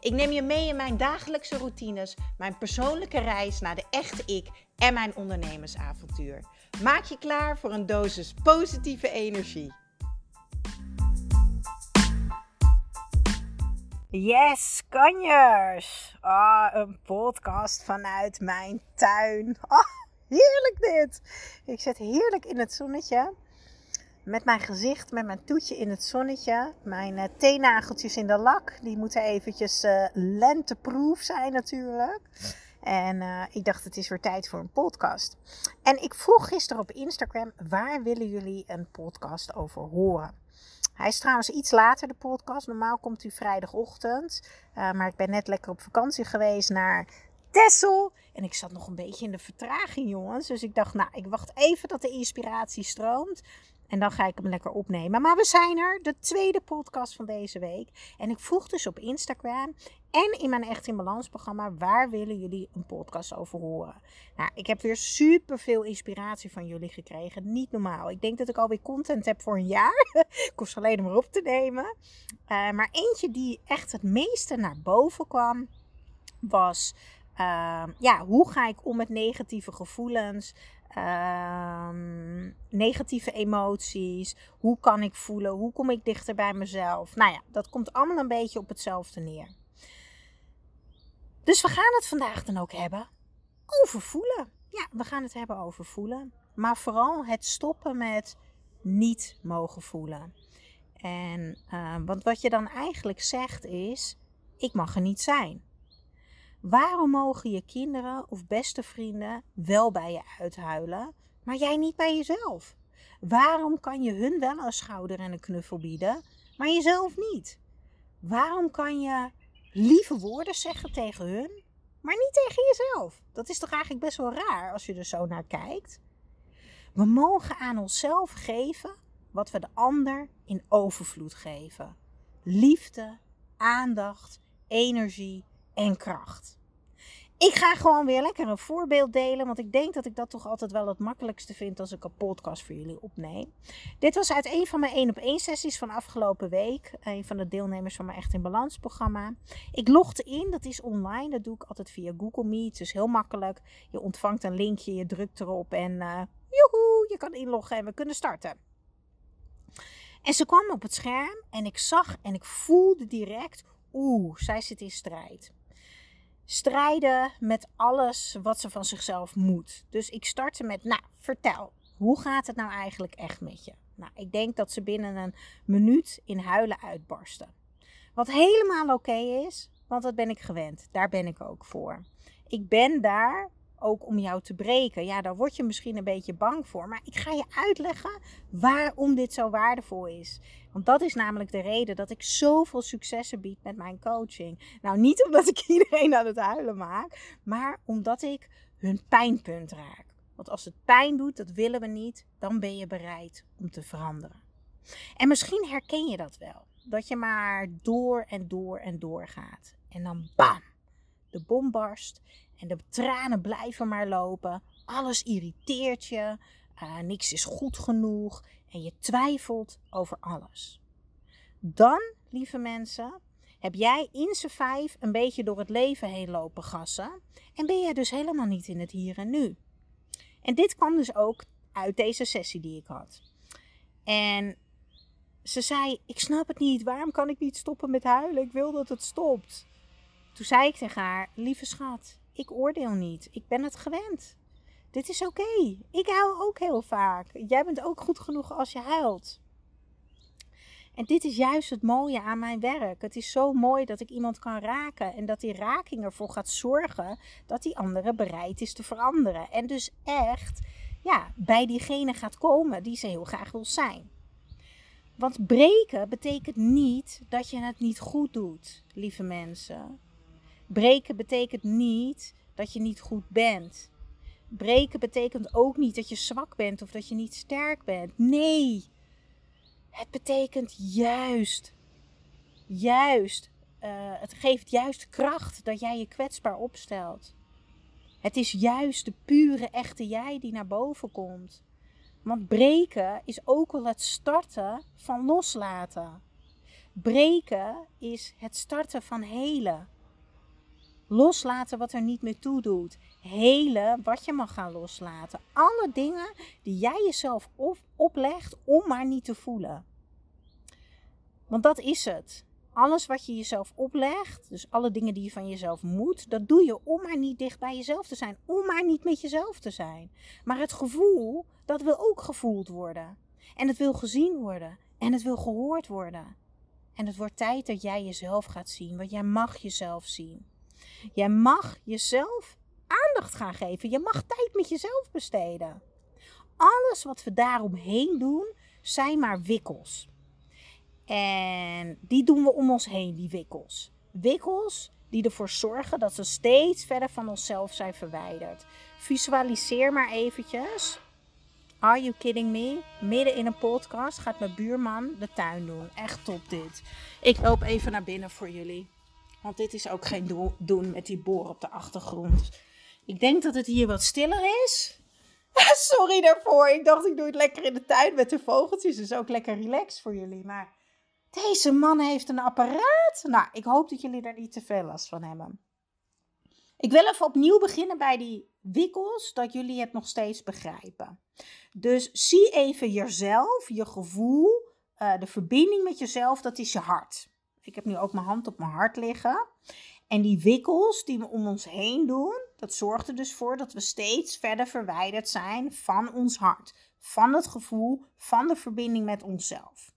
Ik neem je mee in mijn dagelijkse routines, mijn persoonlijke reis naar de echte ik en mijn ondernemersavontuur. Maak je klaar voor een dosis positieve energie. Yes, kanjers! Ah, een podcast vanuit mijn tuin. Ah, heerlijk dit! Ik zit heerlijk in het zonnetje met mijn gezicht, met mijn toetje in het zonnetje. Mijn uh, in de lak. Die moeten eventjes uh, lenteproof zijn natuurlijk. En uh, ik dacht, het is weer tijd voor een podcast. En ik vroeg gisteren op Instagram, waar willen jullie een podcast over horen? Hij is trouwens iets later, de podcast. Normaal komt hij vrijdagochtend. maar ik ben net lekker op vakantie geweest naar Tessel. En ik zat nog een beetje in de vertraging, jongens. Dus ik dacht, nou, ik wacht even dat de inspiratie stroomt. En dan ga ik hem lekker opnemen. Maar we zijn er, de tweede podcast van deze week. En ik vroeg dus op Instagram en in mijn Echt in Balans programma: waar willen jullie een podcast over horen? Nou, ik heb weer super veel inspiratie van jullie gekregen. Niet normaal. Ik denk dat ik alweer content heb voor een jaar. ik hoef ze alleen maar op te nemen. Uh, maar eentje die echt het meeste naar boven kwam, was. Uh, ja, hoe ga ik om met negatieve gevoelens? Um, negatieve emoties. Hoe kan ik voelen? Hoe kom ik dichter bij mezelf? Nou ja, dat komt allemaal een beetje op hetzelfde neer. Dus we gaan het vandaag dan ook hebben over voelen. Ja, we gaan het hebben over voelen. Maar vooral het stoppen met niet mogen voelen. En, uh, want wat je dan eigenlijk zegt is: ik mag er niet zijn. Waarom mogen je kinderen of beste vrienden wel bij je uithuilen, maar jij niet bij jezelf? Waarom kan je hun wel een schouder en een knuffel bieden, maar jezelf niet? Waarom kan je lieve woorden zeggen tegen hun, maar niet tegen jezelf? Dat is toch eigenlijk best wel raar als je er zo naar kijkt? We mogen aan onszelf geven wat we de ander in overvloed geven: liefde, aandacht, energie en kracht. Ik ga gewoon weer lekker een voorbeeld delen, want ik denk dat ik dat toch altijd wel het makkelijkste vind als ik een podcast voor jullie opneem. Dit was uit een van mijn 1 op 1 sessies van afgelopen week. Een van de deelnemers van mijn Echt in Balans programma. Ik logde in, dat is online, dat doe ik altijd via Google Meet, dus heel makkelijk. Je ontvangt een linkje, je drukt erop en uh, joehoe, je kan inloggen en we kunnen starten. En ze kwam op het scherm en ik zag en ik voelde direct, oeh, zij zit in strijd strijden met alles wat ze van zichzelf moet. Dus ik startte met, nou, vertel, hoe gaat het nou eigenlijk echt met je? Nou, ik denk dat ze binnen een minuut in huilen uitbarsten. Wat helemaal oké is, want dat ben ik gewend. Daar ben ik ook voor. Ik ben daar ook om jou te breken. Ja, daar word je misschien een beetje bang voor. Maar ik ga je uitleggen waarom dit zo waardevol is. Want dat is namelijk de reden dat ik zoveel successen bied met mijn coaching. Nou, niet omdat ik iedereen aan het huilen maak, maar omdat ik hun pijnpunt raak. Want als het pijn doet, dat willen we niet, dan ben je bereid om te veranderen. En misschien herken je dat wel. Dat je maar door en door en door gaat. En dan bam, de bom barst en de tranen blijven maar lopen. Alles irriteert je. Uh, niks is goed genoeg. En je twijfelt over alles. Dan, lieve mensen, heb jij in z'n vijf een beetje door het leven heen lopen gassen. En ben je dus helemaal niet in het hier en nu. En dit kwam dus ook uit deze sessie die ik had. En ze zei: Ik snap het niet. Waarom kan ik niet stoppen met huilen? Ik wil dat het stopt. Toen zei ik tegen haar: Lieve schat, ik oordeel niet. Ik ben het gewend. Dit is oké. Ik huil ook heel vaak. Jij bent ook goed genoeg als je huilt. En dit is juist het mooie aan mijn werk. Het is zo mooi dat ik iemand kan raken en dat die raking ervoor gaat zorgen dat die andere bereid is te veranderen. En dus echt ja, bij diegene gaat komen die ze heel graag wil zijn. Want breken betekent niet dat je het niet goed doet, lieve mensen. Breken betekent niet dat je niet goed bent. breken betekent ook niet dat je zwak bent of dat je niet sterk bent. Nee, het betekent juist, juist, uh, het geeft juist kracht dat jij je kwetsbaar opstelt. Het is juist de pure, echte jij die naar boven komt. Want breken is ook wel het starten van loslaten. Breken is het starten van helen. Loslaten wat er niet meer toe doet. Helen wat je mag gaan loslaten. Alle dingen die jij jezelf oplegt om maar niet te voelen. Want dat is het. Alles wat je jezelf oplegt, dus alle dingen die je van jezelf moet, dat doe je om maar niet dicht bij jezelf te zijn. Om maar niet met jezelf te zijn. Maar het gevoel, dat wil ook gevoeld worden. En het wil gezien worden. En het wil gehoord worden. En het wordt tijd dat jij jezelf gaat zien, want jij mag jezelf zien. Jij mag jezelf aandacht gaan geven. Je mag tijd met jezelf besteden. Alles wat we daaromheen doen, zijn maar wikkels. En die doen we om ons heen, die wikkels. Wikkels die ervoor zorgen dat ze steeds verder van onszelf zijn verwijderd. Visualiseer maar eventjes. Are you kidding me? Midden in een podcast gaat mijn buurman de tuin doen. Echt top dit. Ik loop even naar binnen voor jullie. Want dit is ook geen doen met die boor op de achtergrond. Ik denk dat het hier wat stiller is. Sorry daarvoor. Ik dacht ik doe het lekker in de tuin met de vogeltjes. Dus ook lekker relaxed voor jullie. Maar deze man heeft een apparaat. Nou, ik hoop dat jullie daar niet te veel last van hebben. Ik wil even opnieuw beginnen bij die wikkels, dat jullie het nog steeds begrijpen. Dus zie even jezelf, je gevoel, uh, de verbinding met jezelf, dat is je hart. Ik heb nu ook mijn hand op mijn hart liggen. En die wikkels die we om ons heen doen, dat zorgt er dus voor dat we steeds verder verwijderd zijn van ons hart. Van het gevoel, van de verbinding met onszelf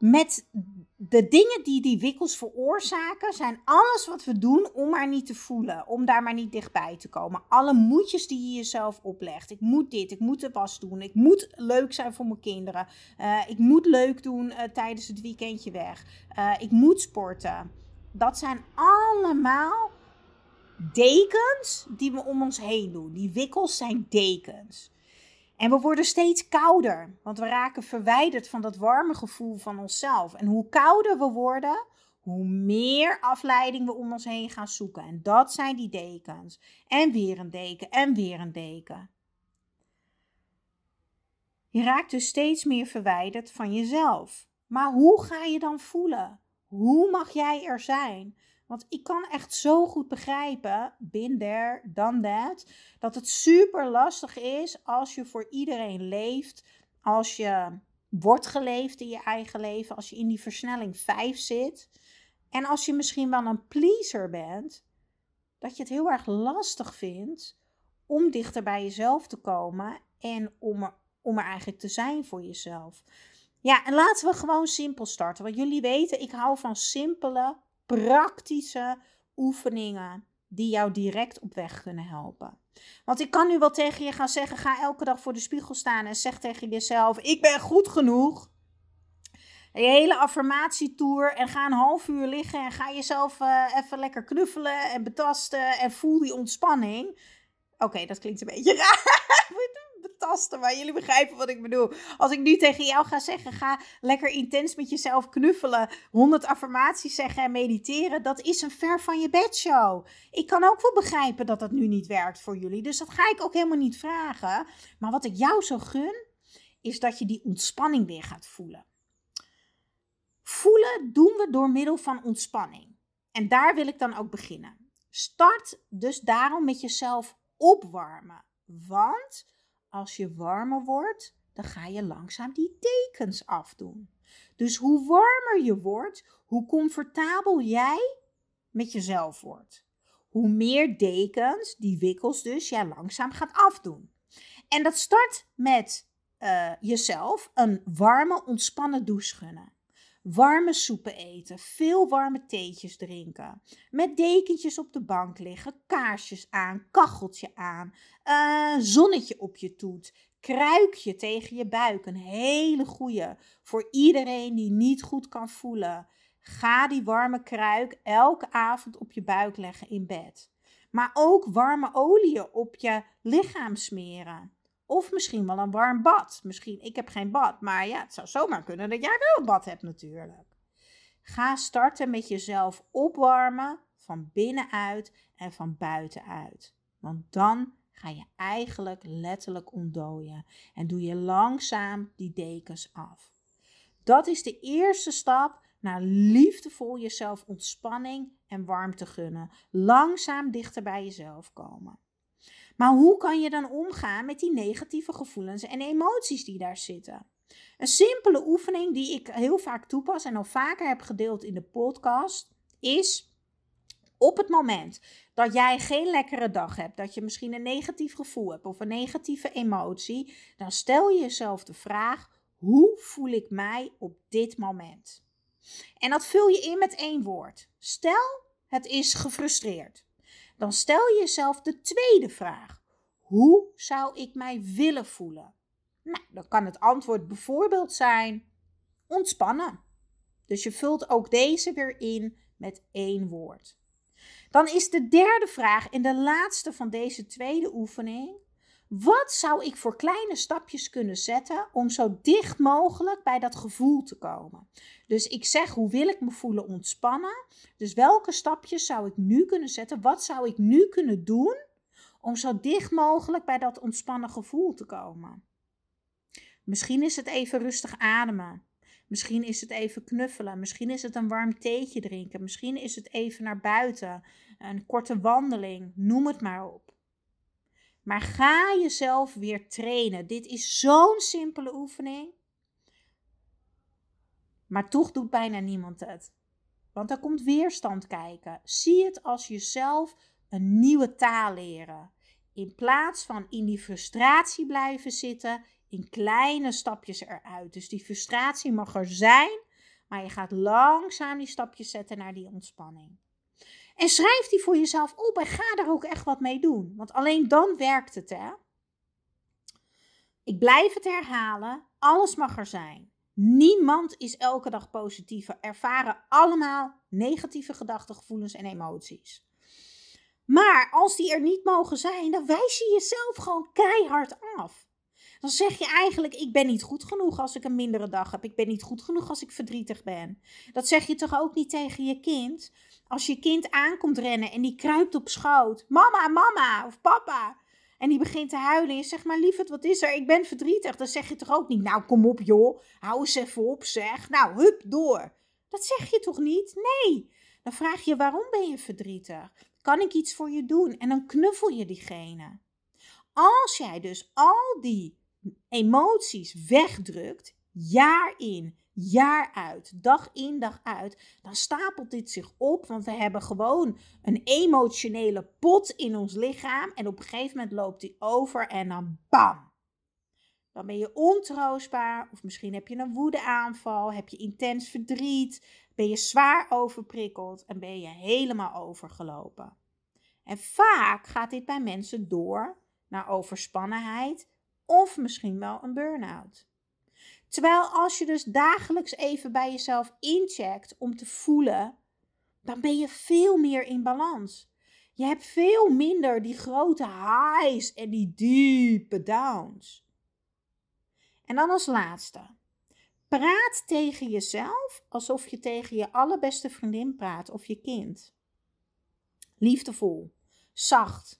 met de dingen die die wikkels veroorzaken, zijn alles wat we doen om maar niet te voelen, om daar maar niet dichtbij te komen. Alle moedjes die je jezelf oplegt. Ik moet dit, ik moet de was doen, ik moet leuk zijn voor mijn kinderen, uh, ik moet leuk doen uh, tijdens het weekendje weg, uh, ik moet sporten. Dat zijn allemaal dekens die we om ons heen doen. Die wikkels zijn dekens. En we worden steeds kouder, want we raken verwijderd van dat warme gevoel van onszelf. En hoe kouder we worden, hoe meer afleiding we om ons heen gaan zoeken. En dat zijn die dekens. En weer een deken en weer een deken. Je raakt dus steeds meer verwijderd van jezelf. Maar hoe ga je dan voelen? Hoe mag jij er zijn? Want ik kan echt zo goed begrijpen, bin there, dan that, dat het super lastig is als je voor iedereen leeft, als je wordt geleefd in je eigen leven, als je in die versnelling 5 zit. En als je misschien wel een pleaser bent, dat je het heel erg lastig vindt om dichter bij jezelf te komen en om om er eigenlijk te zijn voor jezelf. Ja, en laten we gewoon simpel starten. Want jullie weten, ik hou van simpele, praktische oefeningen die jou direct op weg kunnen helpen. Want ik kan nu wel tegen je gaan zeggen: ga elke dag voor de spiegel staan en zeg tegen jezelf: ik ben goed genoeg. Je hele affirmatietour en ga een half uur liggen en ga jezelf uh, even lekker knuffelen en betasten en voel die ontspanning. Oké, dat klinkt een beetje raar betasten, maar jullie begrijpen wat ik bedoel. Als ik nu tegen jou ga zeggen, ga lekker intens met jezelf knuffelen, 100 affirmaties zeggen en mediteren, dat is een ver van je bedshow. Ik kan ook wel begrijpen dat dat nu niet werkt voor jullie, dus dat ga ik ook helemaal niet vragen. Maar wat ik jou zo gun, is dat je die ontspanning weer gaat voelen. Voelen doen we door middel van ontspanning. En daar wil ik dan ook beginnen. Start dus daarom met jezelf opwarmen. Want als je warmer wordt, dan ga je langzaam die dekens afdoen. Dus hoe warmer je wordt, hoe comfortabel jij met jezelf wordt. Hoe meer dekens, die wikkels dus, jij langzaam gaat afdoen. En dat start met uh, jezelf een warme, ontspannen douche gunnen warme soepen eten, veel warme theetjes drinken, met dekentjes op de bank liggen, kaarsjes aan, kacheltje aan, uh, zonnetje op je toet, kruikje tegen je buik, een hele goeie voor iedereen die niet goed kan voelen. Ga die warme kruik elke avond op je buik leggen in bed. Maar ook warme oliën op je lichaam smeren. Of misschien wel een warm bad. Misschien, ik heb geen bad, maar ja, het zou zomaar kunnen dat jij wel een bad hebt natuurlijk. Ga starten met jezelf opwarmen van binnenuit en van buitenuit. Want dan ga je eigenlijk letterlijk ontdooien en doe je langzaam die dekens af. Dat is de eerste stap naar liefdevol jezelf ontspanning en warmte gunnen. Langzaam dichter bij jezelf komen. Maar hoe kan je dan omgaan met die negatieve gevoelens en emoties die daar zitten? Een simpele oefening die ik heel vaak toepas en al vaker heb gedeeld in de podcast is op het moment dat jij geen lekkere dag hebt, dat je misschien een negatief gevoel hebt of een negatieve emotie, dan stel je jezelf de vraag: hoe voel ik mij op dit moment? En dat vul je in met één woord. Stel, het is gefrustreerd. Dan stel je jezelf de tweede vraag: hoe zou ik mij willen voelen? Nou, dan kan het antwoord bijvoorbeeld zijn ontspannen. Dus je vult ook deze weer in met één woord. Dan is de derde vraag en de laatste van deze tweede oefening: wat zou ik voor kleine stapjes kunnen zetten om zo dicht mogelijk bij dat gevoel te komen? Dus ik zeg, hoe wil ik me voelen ontspannen? Dus welke stapjes zou ik nu kunnen zetten? Wat zou ik nu kunnen doen om zo dicht mogelijk bij dat ontspannen gevoel te komen? Misschien is het even rustig ademen. Misschien is het even knuffelen. Misschien is het een warm theetje drinken. Misschien is het even naar buiten. Een korte wandeling. Noem het maar op. Maar ga jezelf weer trainen. Dit is zo'n simpele oefening. Maar toch doet bijna niemand het. Want er komt weerstand kijken. Zie het als jezelf een nieuwe taal leren. In plaats van in die frustratie blijven zitten, in kleine stapjes eruit. Dus die frustratie mag er zijn, maar je gaat langzaam die stapjes zetten naar die ontspanning. En schrijf die voor jezelf op en ga er ook echt wat mee doen. Want alleen dan werkt het, hè? Ik blijf het herhalen. Alles mag er zijn. Niemand is elke dag positief. We ervaren allemaal negatieve gedachten, gevoelens en emoties. Maar als die er niet mogen zijn, dan wijs je jezelf gewoon keihard af. Dan zeg je eigenlijk: Ik ben niet goed genoeg als ik een mindere dag heb. Ik ben niet goed genoeg als ik verdrietig ben. Dat zeg je toch ook niet tegen je kind? Als je kind aankomt rennen en die kruipt op schoot: Mama, mama of papa. En die begint te huilen. En je zegt maar, lieverd, wat is er? Ik ben verdrietig. Dan zeg je toch ook niet, nou kom op joh, hou eens even op zeg. Nou, hup, door. Dat zeg je toch niet? Nee. Dan vraag je, waarom ben je verdrietig? Kan ik iets voor je doen? En dan knuffel je diegene. Als jij dus al die emoties wegdrukt, jaar in, jaar uit, dag in, dag uit, dan stapelt dit zich op. Want we hebben gewoon een emotionele pot in ons lichaam. En op een gegeven moment loopt die over en dan bam. Dan ben je ontroostbaar, of misschien heb je een woedeaanval, heb je intens verdriet, ben je zwaar overprikkeld en ben je helemaal overgelopen. En vaak gaat dit bij mensen door naar overspannenheid of misschien wel een burn-out. Terwijl als je dus dagelijks even bij jezelf incheckt om te voelen, dan ben je veel meer in balans. Je hebt veel minder die grote highs en die diepe downs. En dan als laatste. Praat tegen jezelf alsof je tegen je allerbeste vriendin praat of je kind. Liefdevol, zacht,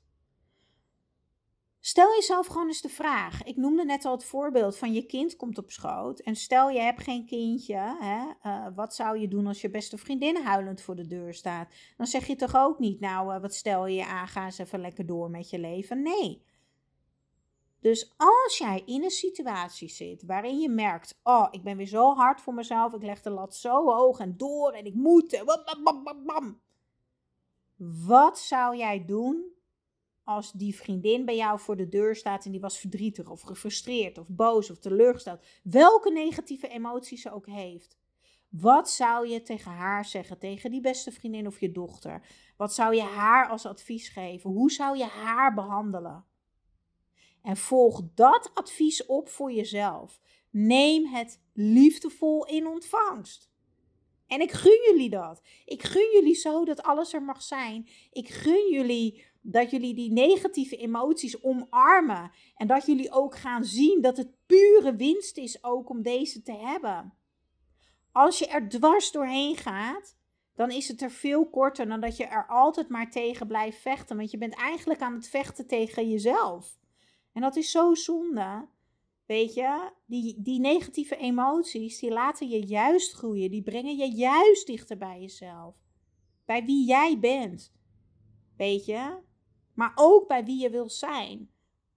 Stel jezelf gewoon eens de vraag. Ik noemde net al het voorbeeld van je kind komt op schoot. En stel je hebt geen kindje. Hè, uh, wat zou je doen als je beste vriendin huilend voor de deur staat? Dan zeg je toch ook niet, nou uh, wat stel je aan, ga eens even lekker door met je leven. Nee. Dus als jij in een situatie zit waarin je merkt, oh ik ben weer zo hard voor mezelf. Ik leg de lat zo hoog en door en ik moet. Wat zou jij doen als die vriendin bij jou voor de deur staat en die was verdrietig of gefrustreerd of boos of teleurgesteld, welke negatieve emoties ze ook heeft. Wat zou je tegen haar zeggen, tegen die beste vriendin of je dochter? Wat zou je haar als advies geven? Hoe zou je haar behandelen? En volg dat advies op voor jezelf. Neem het liefdevol in ontvangst. En ik gun jullie dat. Ik gun jullie zo dat alles er mag zijn. Ik gun jullie dat jullie die negatieve emoties omarmen. En dat jullie ook gaan zien dat het pure winst is ook om deze te hebben. Als je er dwars doorheen gaat, dan is het er veel korter dan dat je er altijd maar tegen blijft vechten. Want je bent eigenlijk aan het vechten tegen jezelf. En dat is zo zonde. Weet je, die, die negatieve emoties, die laten je juist groeien. Die brengen je juist dichter bij jezelf. Bij wie jij bent. Weet je? Maar ook bij wie je wil zijn.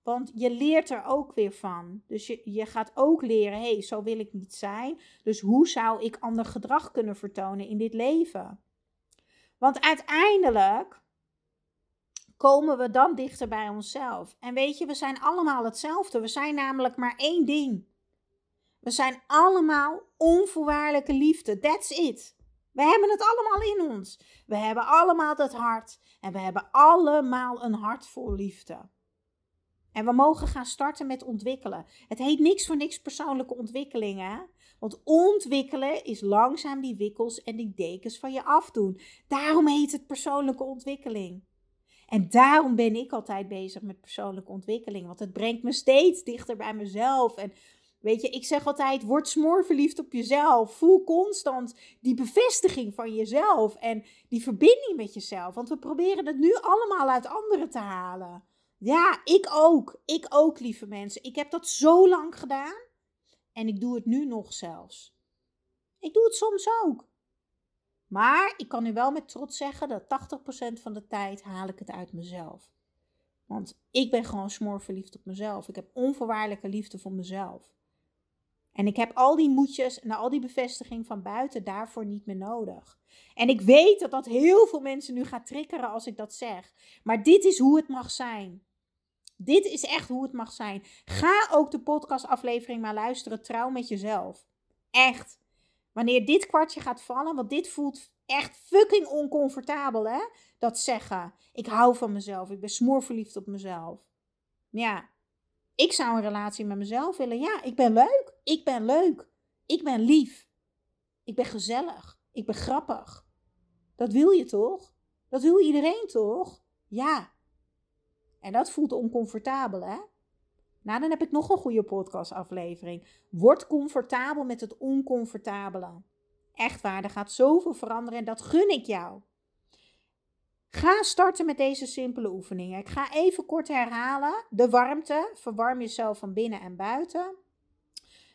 Want je leert er ook weer van. Dus je, je gaat ook leren, hé, hey, zo wil ik niet zijn. Dus hoe zou ik ander gedrag kunnen vertonen in dit leven? Want uiteindelijk komen we dan dichter bij onszelf. En weet je, we zijn allemaal hetzelfde. We zijn namelijk maar één ding. We zijn allemaal onvoorwaardelijke liefde. That's it. We hebben het allemaal in ons. We hebben allemaal dat hart. En we hebben allemaal een hart vol liefde. En we mogen gaan starten met ontwikkelen. Het heet niks voor niks persoonlijke ontwikkelingen. Want ontwikkelen is langzaam die wikkels en die dekens van je afdoen. Daarom heet het persoonlijke ontwikkeling. En daarom ben ik altijd bezig met persoonlijke ontwikkeling. Want het brengt me steeds dichter bij mezelf. En weet je, ik zeg altijd: word smoorverliefd op jezelf. Voel constant die bevestiging van jezelf en die verbinding met jezelf. Want we proberen het nu allemaal uit anderen te halen. Ja, ik ook. Ik ook, lieve mensen. Ik heb dat zo lang gedaan. En ik doe het nu nog zelfs. Ik doe het soms ook. Maar ik kan nu wel met trots zeggen dat 80% van de tijd haal ik het uit mezelf. Want ik ben gewoon smoorverliefd op mezelf. Ik heb onvoorwaardelijke liefde voor mezelf. En ik heb al die moedjes en al die bevestiging van buiten daarvoor niet meer nodig. En ik weet dat dat heel veel mensen nu gaat triggeren als ik dat zeg. Maar dit is hoe het mag zijn. Dit is echt hoe het mag zijn. Ga ook de podcastaflevering maar luisteren. Trouw met jezelf. Echt. Wanneer dit kwartje gaat vallen, want dit voelt echt fucking oncomfortabel, hè? Dat zeggen. Ik hou van mezelf. Ik ben smoorverliefd op mezelf. Ja. Ik zou een relatie met mezelf willen. Ja, ik ben leuk. Ik ben leuk. Ik ben lief. Ik ben gezellig. Ik ben grappig. Dat wil je toch? Dat wil iedereen toch? Ja. En dat voelt oncomfortabel, hè? Nou, dan heb ik nog een goede podcastaflevering. Word comfortabel met het oncomfortabele. Echt waar, er gaat zoveel veranderen en dat gun ik jou. Ga starten met deze simpele oefeningen. Ik ga even kort herhalen. De warmte, verwarm jezelf van binnen en buiten.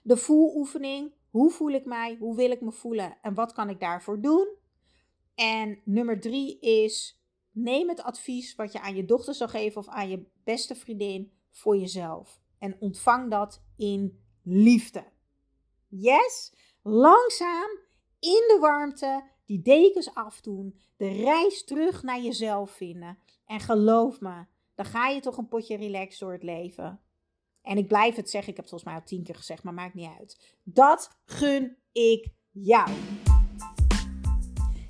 De voeloefening, hoe voel ik mij, hoe wil ik me voelen en wat kan ik daarvoor doen. En nummer drie is neem het advies wat je aan je dochter zou geven of aan je beste vriendin voor jezelf. En ontvang dat in liefde. Yes? Langzaam in de warmte die dekens afdoen, de reis terug naar jezelf vinden. En geloof me, dan ga je toch een potje relaxed door het leven. En ik blijf het zeggen, ik heb het volgens mij al tien keer gezegd, maar maakt niet uit. Dat gun ik jou.